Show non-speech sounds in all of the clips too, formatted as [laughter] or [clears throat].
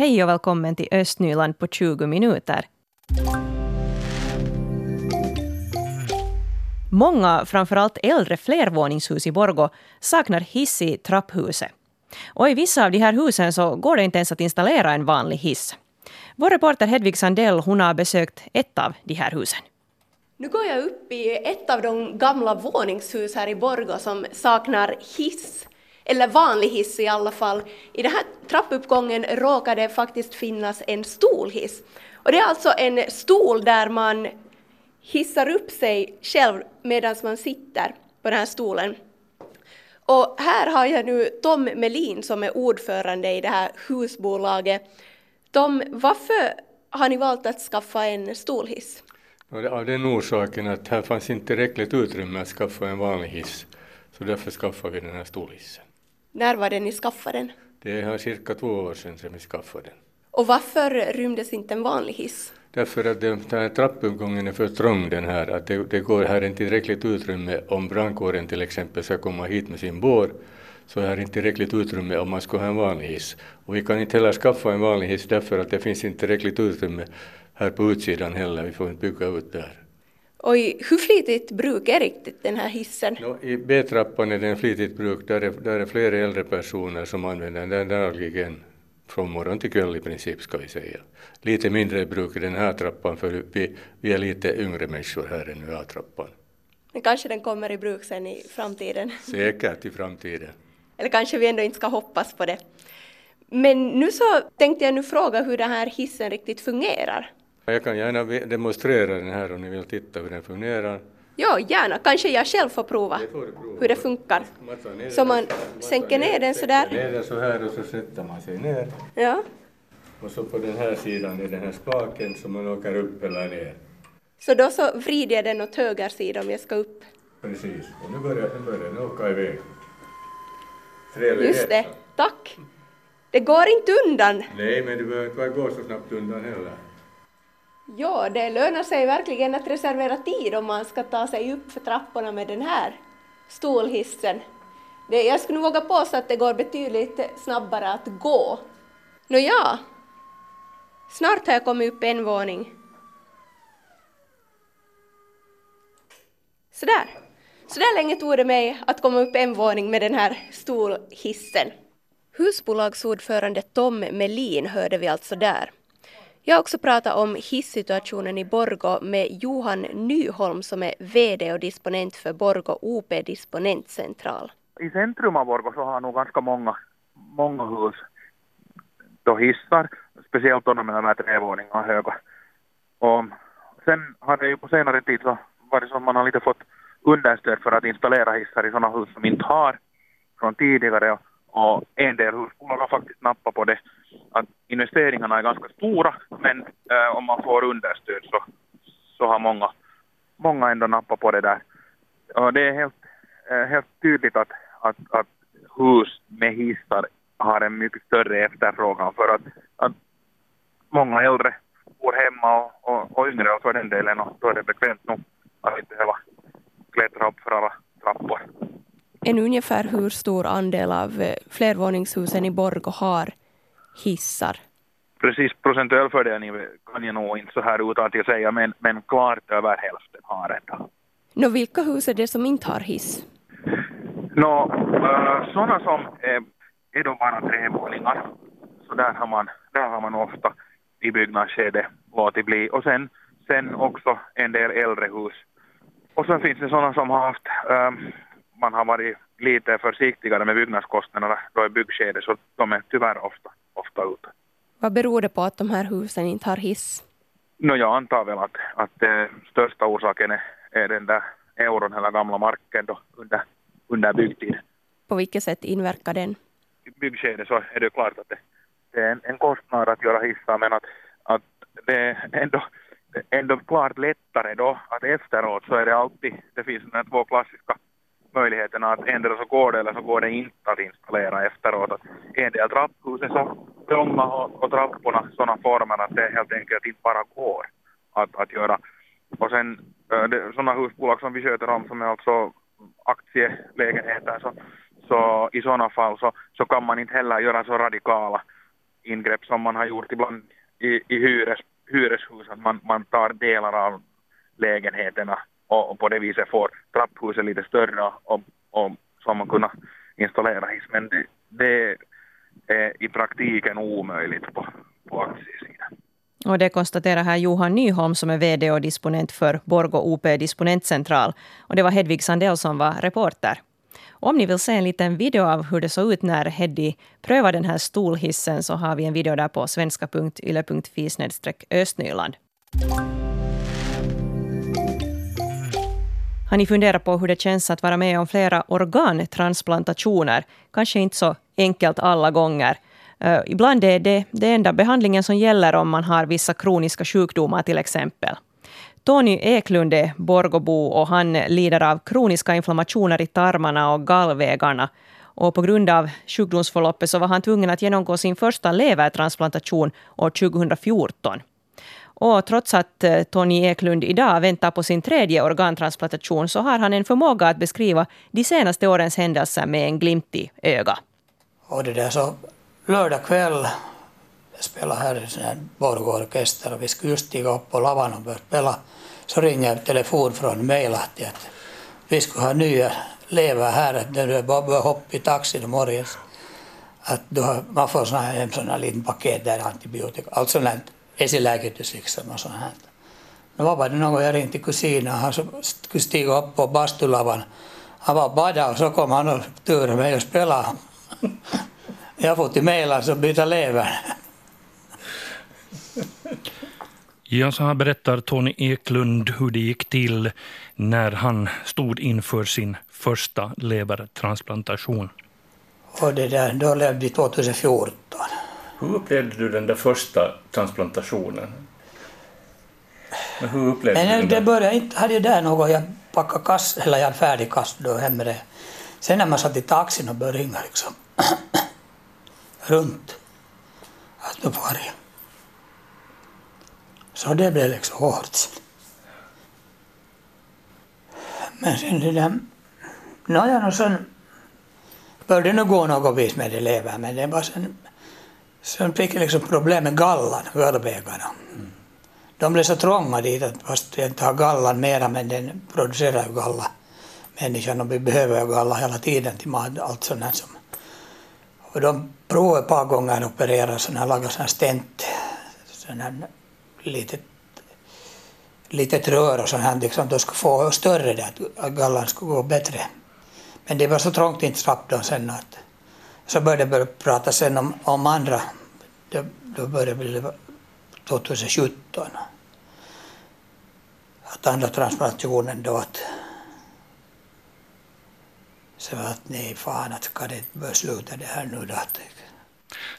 Hej och välkommen till Östnyland på 20 minuter. Många, framförallt äldre flervåningshus i Borgo saknar hiss i trapphuset. Och i vissa av de här husen så går det inte ens att installera en vanlig hiss. Vår reporter Hedvig Sandell hon har besökt ett av de här husen. Nu går jag upp i ett av de gamla våningshus här i Borgå som saknar hiss, eller vanlig hiss i alla fall. I den här trappuppgången råkar det faktiskt finnas en stolhiss. Och det är alltså en stol där man hissar upp sig själv medan man sitter på den här stolen. Och här har jag nu Tom Melin som är ordförande i det här husbolaget. Tom, varför har ni valt att skaffa en stolhiss? Av den orsaken att här fanns inte tillräckligt utrymme att skaffa en vanlig hiss. Så därför skaffade vi den här stolhissen. När var det ni skaffade den? Det är cirka två år sedan som vi skaffade den. Och varför rymdes inte en vanlig hiss? Därför att den här trappuppgången är för trång den här, att det, det går här inte tillräckligt utrymme om brandkåren till exempel ska komma hit med sin bår så är det inte tillräckligt utrymme om man ska ha en vanlig hiss. Och vi kan inte heller skaffa en vanlig hiss därför att det finns inte tillräckligt utrymme här på utsidan heller, vi får inte bygga ut där. Och hur flitigt bruk är riktigt den här hissen? No, I B-trappan är den flitigt bruk, där är, där är flera äldre personer som använder den dagligen från morgon till kväll i princip ska vi säga. Lite mindre bruk i den här trappan för vi, vi är lite yngre människor här än i A-trappan. Men kanske den kommer i bruk sen i framtiden? Säkert i framtiden. Eller kanske vi ändå inte ska hoppas på det. Men nu så tänkte jag nu fråga hur den här hissen riktigt fungerar. Jag kan gärna demonstrera den här om ni vill titta hur den fungerar. Ja, gärna. Kanske jag själv får prova, det får prova. hur det funkar. så man sänker ner den sådär. Ner den så här och så sätter man sig ner. Ja. Och så på den här sidan är den här spaken som man åker upp eller ner. Så då så vrider jag den åt höger sida om jag ska upp? Precis. Och nu börjar, nu börjar den åka iväg. Trevlig Just det. Tack. Det går inte undan. Nej, men det behöver inte gå så snabbt undan heller. Ja, det lönar sig verkligen att reservera tid om man ska ta sig upp för trapporna med den här stolhissen. Det, jag skulle våga påstå att det går betydligt snabbare att gå. Nåja, snart har jag kommit upp en våning. Sådär. Så där länge tog det mig att komma upp en våning med den här stolhissen. Husbolagsordförande Tom Melin hörde vi alltså där. Jag har också pratat om hissituationen i Borgo med Johan Nyholm som är VD och disponent för Borgo OP Disponentcentral. I centrum av Borgo så har nog ganska många, många hus då hissar, speciellt då de är tre våningar höga. Och sen har det ju på senare tid så varit så att man har lite fått understöd för att installera hissar i sådana hus som inte har från tidigare. Och en del husbolag har faktiskt nappat på det att investeringarna är ganska stora men äh, om man får understöd så, så har många, många ändå nappat på det där. Och det är helt, äh, helt tydligt att, att, att hus med hissar har en mycket större efterfrågan för att, att många äldre bor hemma och, och, och yngre och för den delen och då är det bekvämt nog att inte behöva klättra upp för alla trappor. En ungefär hur stor andel av eh, flervåningshusen i Borgå har hissar? Precis procentuell fördelning kan jag nog inte så här utan att jag säga, men, men klart över hälften har det. Nå, vilka hus är det som inte har hiss? Nå, äh, sådana som är, är då bara trevåningar, så där har man, där har man ofta i byggnadsskedet låtit bli. Och sen, sen också en del äldre hus och sen finns det sådana som har haft, äh, man har varit lite försiktigare med byggnadskostnaderna då i byggskedet så de är tyvärr ofta, ofta ute. Vad beror det på att de här husen inte har hiss? No, jag antar väl att, att eh, största orsaken är, är den där euron eller gamla marken då under, under byggtid. På vilket sätt inverkar den? I byggskedet så är det klart att det, det är en, en kostnad att göra hissar men att, att det är ändå ändå klart lättare då att efteråt så är det alltid, det finns de två klassiska möjligheterna att endera så går det eller så går det inte att installera efteråt. Att en del trapphus är så trånga och, och trapporna sådana former att det helt enkelt inte bara går att, att göra. Och sen eh, sådana husbolag som vi sköter om som är alltså aktielägenheter så, så i sådana fall så, så kan man inte heller göra så radikala ingrepp som man har gjort ibland i, i hyres, hyreshus, att man, man tar delar av lägenheterna och, på det viset får trapphuset lite större och, och så har man kunnat installera hiss. Men det, det är i praktiken omöjligt på, på aktiesidan. Och det konstaterar här Johan Nyholm som är VD och disponent för Borgo OP Disponentcentral. Och det var Hedvig Sandell som var reporter. Om ni vill se en liten video av hur det såg ut när Heddy prövade den här stolhissen så har vi en video där på svenska.yle.fi östnyland. Har ni funderat på hur det känns att vara med om flera organtransplantationer? Kanske inte så enkelt alla gånger. Uh, ibland är det den enda behandlingen som gäller om man har vissa kroniska sjukdomar till exempel. Tony Eklund är Borgobo och han lider av kroniska inflammationer i tarmarna och gallvägarna. Och på grund av sjukdomsförloppet så var han tvungen att genomgå sin första levertransplantation år 2014. Och trots att eh, Tony Eklund idag väntar på sin tredje organtransplantation så har han en förmåga att beskriva de senaste årens händelser med en glimt i ögat. Och det där så lördag kväll jag spelade här i en Borgå-orkester och vi skulle just stiga upp på lavan och börja spela. Så ringer telefon från Meilahti att vi skulle ha nya lever här, att du bara börjar hoppa i taxin i morgens att du har, man får såna här, en sån här liten paket där antibiotika, allt sånt liksom och sånt här. No var det någon jag ringde kusinen, han skulle stiga upp på bastulavan. Han var bada och så kom han och turade mig och spelade. [laughs] Jag får till Mejlas och byta lever. Ja, så här berättar Tony Eklund hur det gick till när han stod inför sin första levertransplantation. Och det där, då levde vi 2014. Hur upplevde du den där första transplantationen? Men hur upplevde Men du det den? började inte, hade jag där något, jag packade kast, eller jag hade färdig kast då hemma det. Sen när man satt i taxin och började ringa liksom [clears throat] runt, att nu far jag. Så det blev liksom hårt. Men sen det där, nåja, och sen började det nog gå något vis med det lever, men det var sen, sen fick jag liksom problem med gallan, gallvägarna. De blev så trånga dit att fast jag inte har gallan mera, men den producerar ju galla. Människan, och vi behöver ju galla hela tiden till mat, allt sånt här som. Och de provade ett par gånger att operera, såna här, laga sån här stent, sån här litet, litet rör och sånt här, liksom, de skulle få större där, att gallan skulle gå bättre. Men det var så trångt inte slapp de sen att så började börja prata sen om, om andra, då, då började det 2017. Att andra transplantationen då att så att nej fan att ska det börja sluta det här nu då.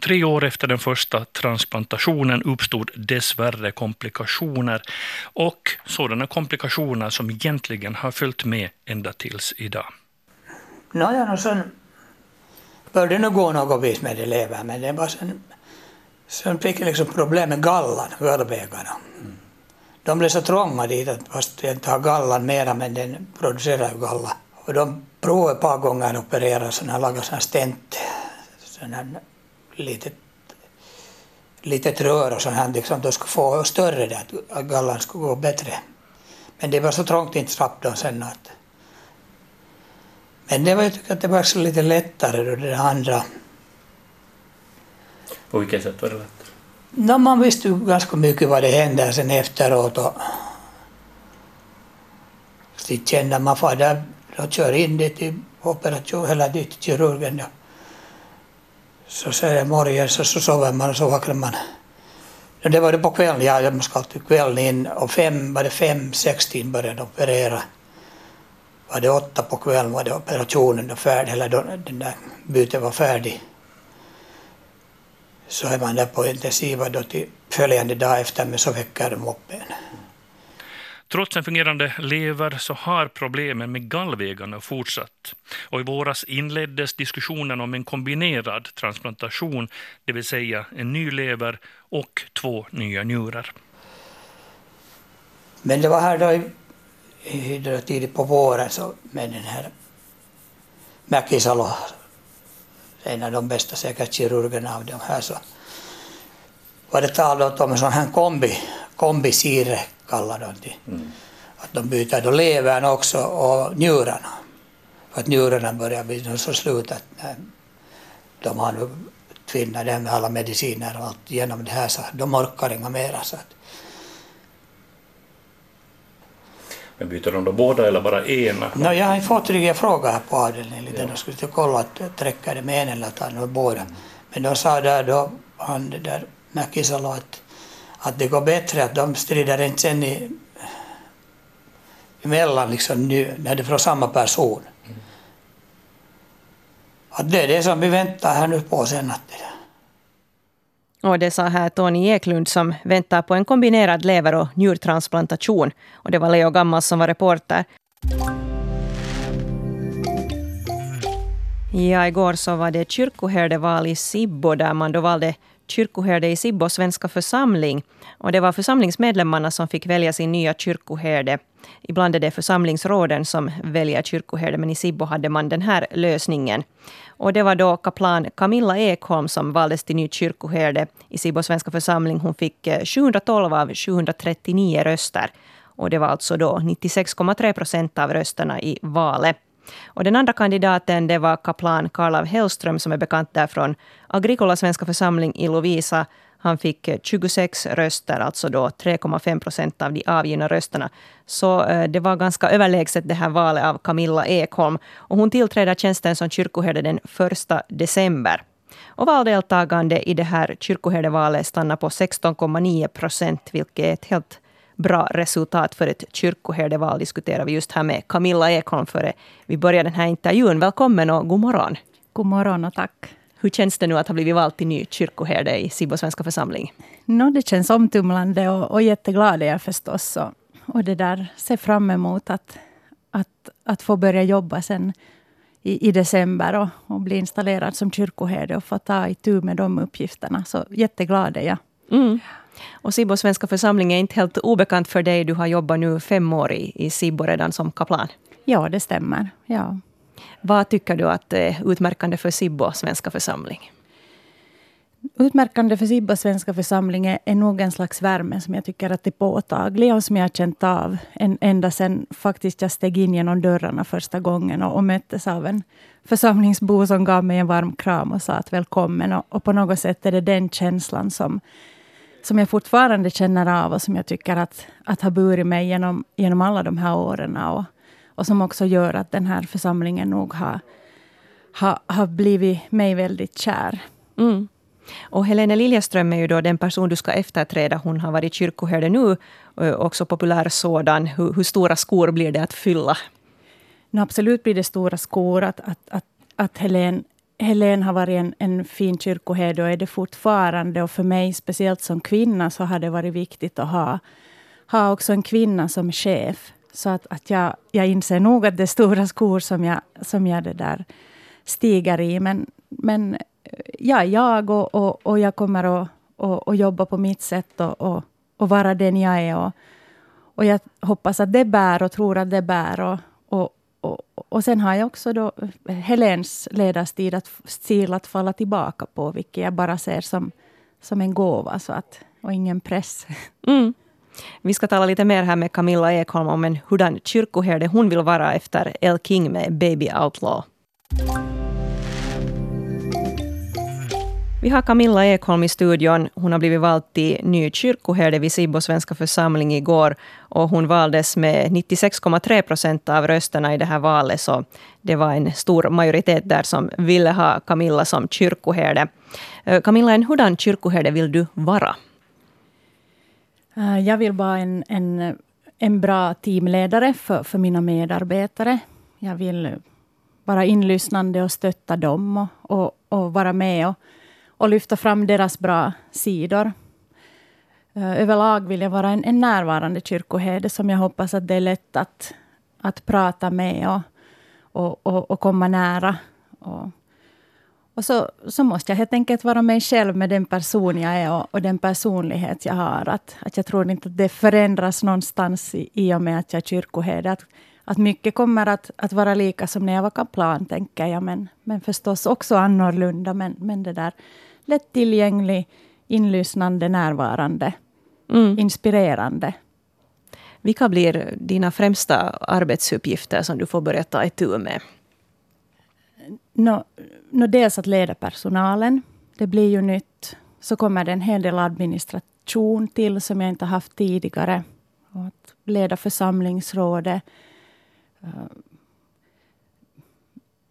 Tre år efter den första transplantationen uppstod dessvärre komplikationer och sådana komplikationer som egentligen har följt med ända tills idag. Nåja, och sen började nog gå något vis med elever, men det var sen, sen fick jag liksom problem med gallan, gallvägarna. De blev så trånga dit att fast jag inte har gallan mera, men den producerar ju galla. Och de provade ett par gånger att operera, sån här, laga sådana här stent, sådana här litet, litet rör och sånt här, liksom, de skulle få större där, att gallan skulle gå bättre. Men det var så trångt inte slapp de sen att men det var, jag tycker att det var så lite lättare då det andra. På vilket sätt var det lättare? No, man visste ju ganska mycket vad det händer sen efteråt och så kände man där och kör in det till operation, eller dit till kirurgen. Ja. Så säger morgon så, så sover man och så vaknar man. Det var det på kvällen, ja, jag ska alltid kvällen in och fem, var det fem, sexton började de operera var det åtta på kvällen var det operationen då färdig, eller då, den där bytet var färdig. Så är man där på intensiva då till följande dag efter, men så väcker de upp en. Trots en fungerande lever så har problemen med gallvägarna fortsatt. Och I våras inleddes diskussionen om en kombinerad transplantation, det vill säga en ny lever och två nya njurar. Men det var här då i, tidigt på våren så med den här Mäkisalo, en av de bästa säkert kirurgerna av de här, så var det tal om en sån här kombi, kombisire kallar de det. Mm. Att de byter då levern också och njurarna. För att njurarna börjar bli så slut att de har nu tvinnat det med alla mediciner och allt genom det här så de orkar inga mera. Så att. Men byter de då båda eller bara ena? No, jag har fått riktiga frågor här på avdelningen. Ja. De skulle kolla att räcker det med en eller tar de båda. Mm. Men de sa där då, han där Mäkisalo att, att det går bättre att de strider inte sen i, emellan liksom nu, när det är från samma person. Mm. Att det är det som vi väntar här nu på sen. Att det, och det sa här Tony Eklund som väntar på en kombinerad lever och njurtransplantation. Och det var Leo Gammal som var reporter. Ja, igår så var det kyrkoherdeval i Sibbo där man då valde kyrkoherde i Sibbo svenska församling. Och det var församlingsmedlemmarna som fick välja sin nya kyrkoherde. Ibland är det församlingsråden som väljer kyrkoherde, men i Sibbo hade man den här lösningen. Och det var då kaplan Camilla Ekholm som valdes till ny kyrkoherde i Sibbo svenska församling. Hon fick eh, 712 av 739 röster. Och det var alltså då 96,3 procent av rösterna i valet. Och den andra kandidaten det var kaplan Karl av Hellström som är bekant där från Agricola svenska församling i Lovisa. Han fick eh, 26 röster, alltså då 3,5 procent av de avgivna rösterna. Så eh, det var ganska överlägset det här valet av Camilla Ekholm. Och hon tillträder tjänsten som kyrkoherde den 1 december. Och valdeltagande i det här kyrkoherdevalet stannar på 16,9 procent, vilket är ett helt bra resultat för ett kyrkoherdeval diskuterar vi just här med Camilla Ekholm före vi börjar den här intervjun. Välkommen och god morgon. God morgon och tack. Hur känns det nu att ha blivit vald till ny kyrkoherde i Sibbo svenska församling? No, det känns omtumlande och, och jätteglad är jag förstås. Och, och det där ser fram emot att, att, att få börja jobba sen i, i december och, och bli installerad som kyrkoherde och få ta itu med de uppgifterna. Så jätteglad är jag. Mm. Och Sibbo svenska församling är inte helt obekant för dig. Du har jobbat nu fem år i, i Sibbo redan som kaplan. Ja, det stämmer. Ja. Vad tycker du att är utmärkande för Sibbo svenska församling? Utmärkande för Sibbo svenska församling är, är nog en slags värme som jag tycker att är påtaglig och som jag har känt av en, ända sedan faktiskt jag steg in genom dörrarna första gången och, och möttes av en församlingsbo som gav mig en varm kram och sa att välkommen. Och, och på något sätt är det den känslan som som jag fortfarande känner av och som jag tycker att, att har burit mig genom, genom alla de här åren. Och, och som också gör att den här församlingen nog har, har, har blivit mig väldigt kär. Mm. Och Helene Liljeström är ju då den person du ska efterträda. Hon har varit kyrkoherde nu, också populär sådan. Hur, hur stora skor blir det att fylla? No, absolut blir det stora skor. Att, att, att, att Helene Helen har varit en, en fin kyrkoherde och är det fortfarande. Och för mig, speciellt som kvinna, så har det varit viktigt att ha, ha också en kvinna som chef. Så att, att jag, jag inser nog att det är stora skor som jag, som jag det där stiger i. Men, men jag är jag och, och, och jag kommer att och, och jobba på mitt sätt och, och, och vara den jag är. Och, och jag hoppas att det bär och tror att det bär. Och, och, och sen har jag också då Helens ledarstil att, stil att falla tillbaka på, vilket jag bara ser som, som en gåva så att, och ingen press. Mm. Vi ska tala lite mer här med Camilla Ekholm om en hurdan kyrkoherde hon vill vara efter El King med Baby Outlaw. Vi har Camilla Ekholm i studion. Hon har blivit vald till ny kyrkoherde vid Sibbo svenska församling igår. Och hon valdes med 96,3 procent av rösterna i det här valet. Så det var en stor majoritet där som ville ha Camilla som kyrkoherde. Eh, Camilla, en hurdan kyrkoherde vill du vara? Eh, jag vill vara en, en, en bra teamledare för, för mina medarbetare. Jag vill vara inlyssnande och stötta dem och, och, och vara med och och lyfta fram deras bra sidor. Eh, överlag vill jag vara en, en närvarande kyrkoherde som jag hoppas att det är lätt att, att prata med och, och, och, och komma nära. Och, och så, så måste jag helt enkelt vara mig själv med den person jag är och, och den personlighet jag har. Att, att jag tror inte att det förändras någonstans i, i och med att jag är kyrkoherde. Att, att mycket kommer att, att vara lika som när jag var kaplan, tänker jag. Men, men förstås också annorlunda. Men, men det där lättillgänglig, inlyssnande, närvarande, mm. inspirerande. Vilka blir dina främsta arbetsuppgifter som du får börja ta itu med? No, no dels att leda personalen. Det blir ju nytt. Så kommer det en hel del administration till som jag inte haft tidigare. Och att leda församlingsrådet. Eh,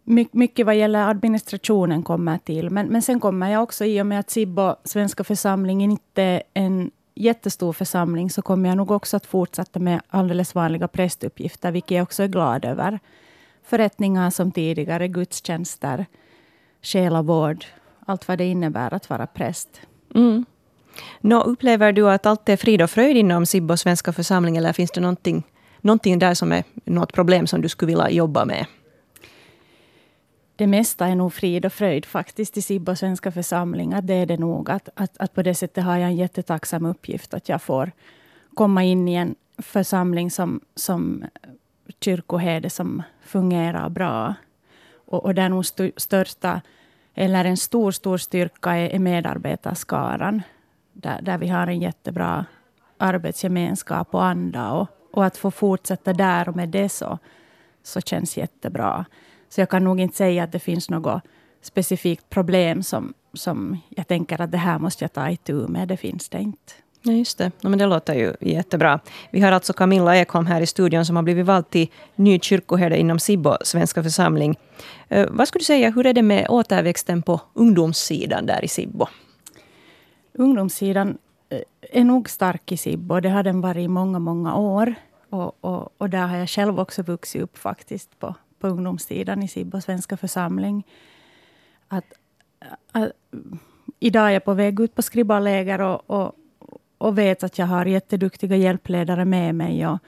My, mycket vad gäller administrationen kommer till. Men, men sen kommer jag också, i och med att Sibbo, Svenska församlingen, inte är en jättestor församling, så kommer jag nog också att fortsätta med alldeles vanliga prästuppgifter, vilket jag också är glad över. Förrättningar som tidigare, gudstjänster, själavård, allt vad det innebär att vara präst. Mm. Nå, upplever du att allt är frid och fröjd inom Sibbo svenska församling, eller finns det någonting, någonting där som är något problem som du skulle vilja jobba med? det mesta är nog frid och fröjd faktiskt i Sibbo svenska församlingar. Det är det nog. Att, att, att på det sättet har jag en jättetacksam uppgift att jag får komma in i en församling som, som kyrkoherde som fungerar bra. Och, och där nog st största, eller en stor, stor styrka är, är medarbetarskaran. Där, där vi har en jättebra arbetsgemenskap och anda. Och, och att få fortsätta där och med det så, så känns jättebra. Så jag kan nog inte säga att det finns något specifikt problem som, som jag tänker att det här måste jag ta itu med. Det finns det inte. Ja, just det. Ja, men det låter ju jättebra. Vi har alltså Camilla Ekholm här i studion som har blivit vald till ny kyrkoherde inom Sibbo svenska församling. Eh, vad skulle du säga, hur är det med återväxten på ungdomssidan där i Sibbo? Ungdomssidan eh, är nog stark i Sibbo. Det har den varit i många, många år. Och, och, och där har jag själv också vuxit upp faktiskt på, på ungdomssidan i Sibbo svenska församling. Att, att, idag är jag på väg ut på skribbaläger och, och, och vet att jag har jätteduktiga hjälpledare med mig. Och,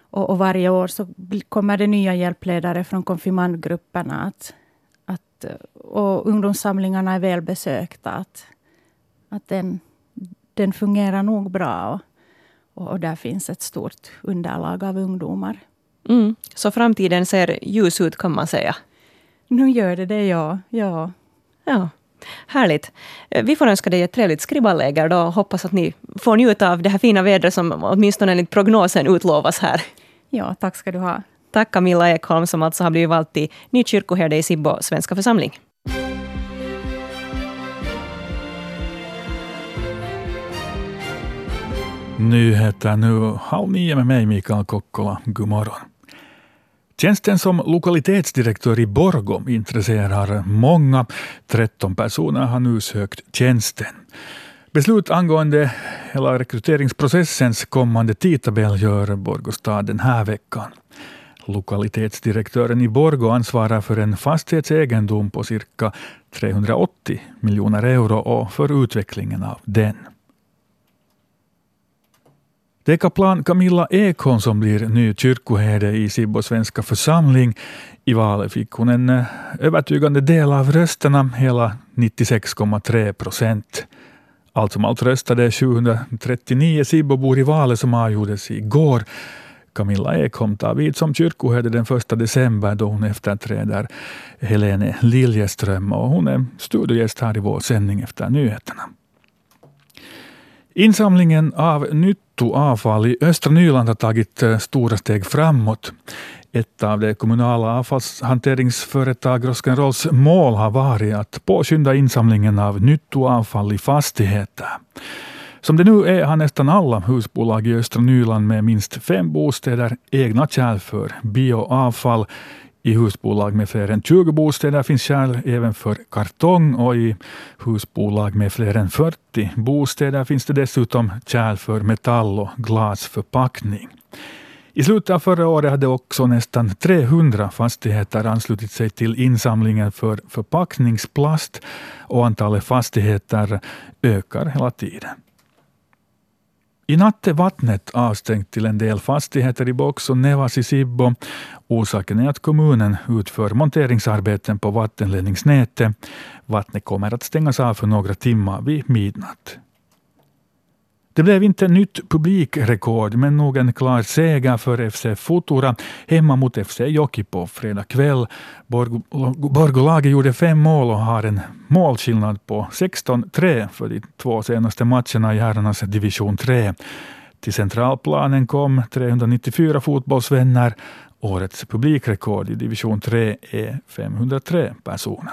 och, och, varje år så kommer det nya hjälpledare från konfirmandgrupperna. Att, att, och ungdomssamlingarna är välbesökta. Att, att den, den fungerar nog bra. Och, och där finns ett stort underlag av ungdomar. Mm. Så framtiden ser ljus ut kan man säga. Nu gör det det, ja. ja. Ja. Härligt. Vi får önska dig ett trevligt skribballäger då. Hoppas att ni får njuta av det här fina vädret som åtminstone enligt prognosen utlovas här. Ja, tack ska du ha. Tack Camilla Ekholm som alltså har blivit vald till ny kyrkoherde i Sibbo svenska församling. Nyheter nu halv nio med mig Mikael Kokkola. God morgon. Tjänsten som lokalitetsdirektör i Borgom intresserar många. 13 personer har nu sökt tjänsten. Beslut angående hela rekryteringsprocessens kommande tidtabell gör Borgå stad den här veckan. Lokalitetsdirektören i Borgå ansvarar för en fastighetsegendom på cirka 380 miljoner euro och för utvecklingen av den. Det är kaplan Camilla Ekholm som blir ny kyrkoherde i Sibbo svenska församling. I valet fick hon en eh, övertygande del av rösterna, hela 96,3 procent. Allt som allt röstade 739 Sibbobor i valet som avgjordes igår. Camilla Ekholm tar vid som kyrkoherde den 1 december då hon efterträder Helene Liljeström och hon är studiogäst här i vår sändning efter nyheterna. Insamlingen av nyttoavfall i östra Nyland har tagit eh, stora steg framåt. Ett av det kommunala avfallshanteringsföretag Roskenrolls mål har varit att påskynda insamlingen av nyttoavfall i fastigheter. Som det nu är har nästan alla husbolag i östra Nyland med minst fem bostäder egna kärl för bioavfall i husbolag med fler än 20 bostäder finns kärl även för kartong och i husbolag med fler än 40 bostäder finns det dessutom kärl för metall och glasförpackning. I slutet av förra året hade också nästan 300 fastigheter anslutit sig till insamlingen för förpackningsplast och antalet fastigheter ökar hela tiden. I natt är vattnet avstängt till en del fastigheter i Box och Nevas i Sibbo. Orsaken är att kommunen utför monteringsarbeten på vattenledningsnätet. Vattnet kommer att stängas av för några timmar vid midnatt. Det blev inte nytt publikrekord, men nog en klar seger för FC Futura hemma mot FC Joki på fredag kväll. Borgolaget gjorde fem mål och har en målskillnad på 16-3 för de två senaste matcherna i herrarnas division 3. Till centralplanen kom 394 fotbollsvänner. Årets publikrekord i division 3 är 503 personer.